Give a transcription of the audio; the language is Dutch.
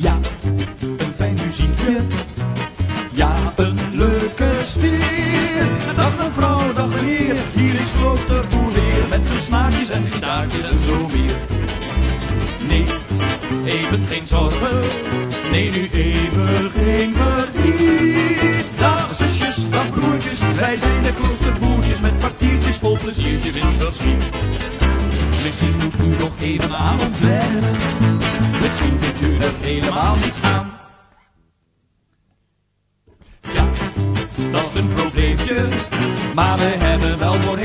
Ja, een fijn muziekje. Ja, een leuke sfeer. Dag mevrouw, dag meneer. Hier is Kloosterboer weer met zijn snaartjes en gitaartjes en zo meer. Nee, even geen zorgen. Nee, nu even geen verdriet. Dag zusjes, dag broertjes. Wij zijn de kloosterboertjes met kwartiertjes vol pleziertje winterschiet. Misschien moet u nog even aan ons wennen. Helemaal niets aan. Ja, dat is een probleempje. Maar we hebben wel voor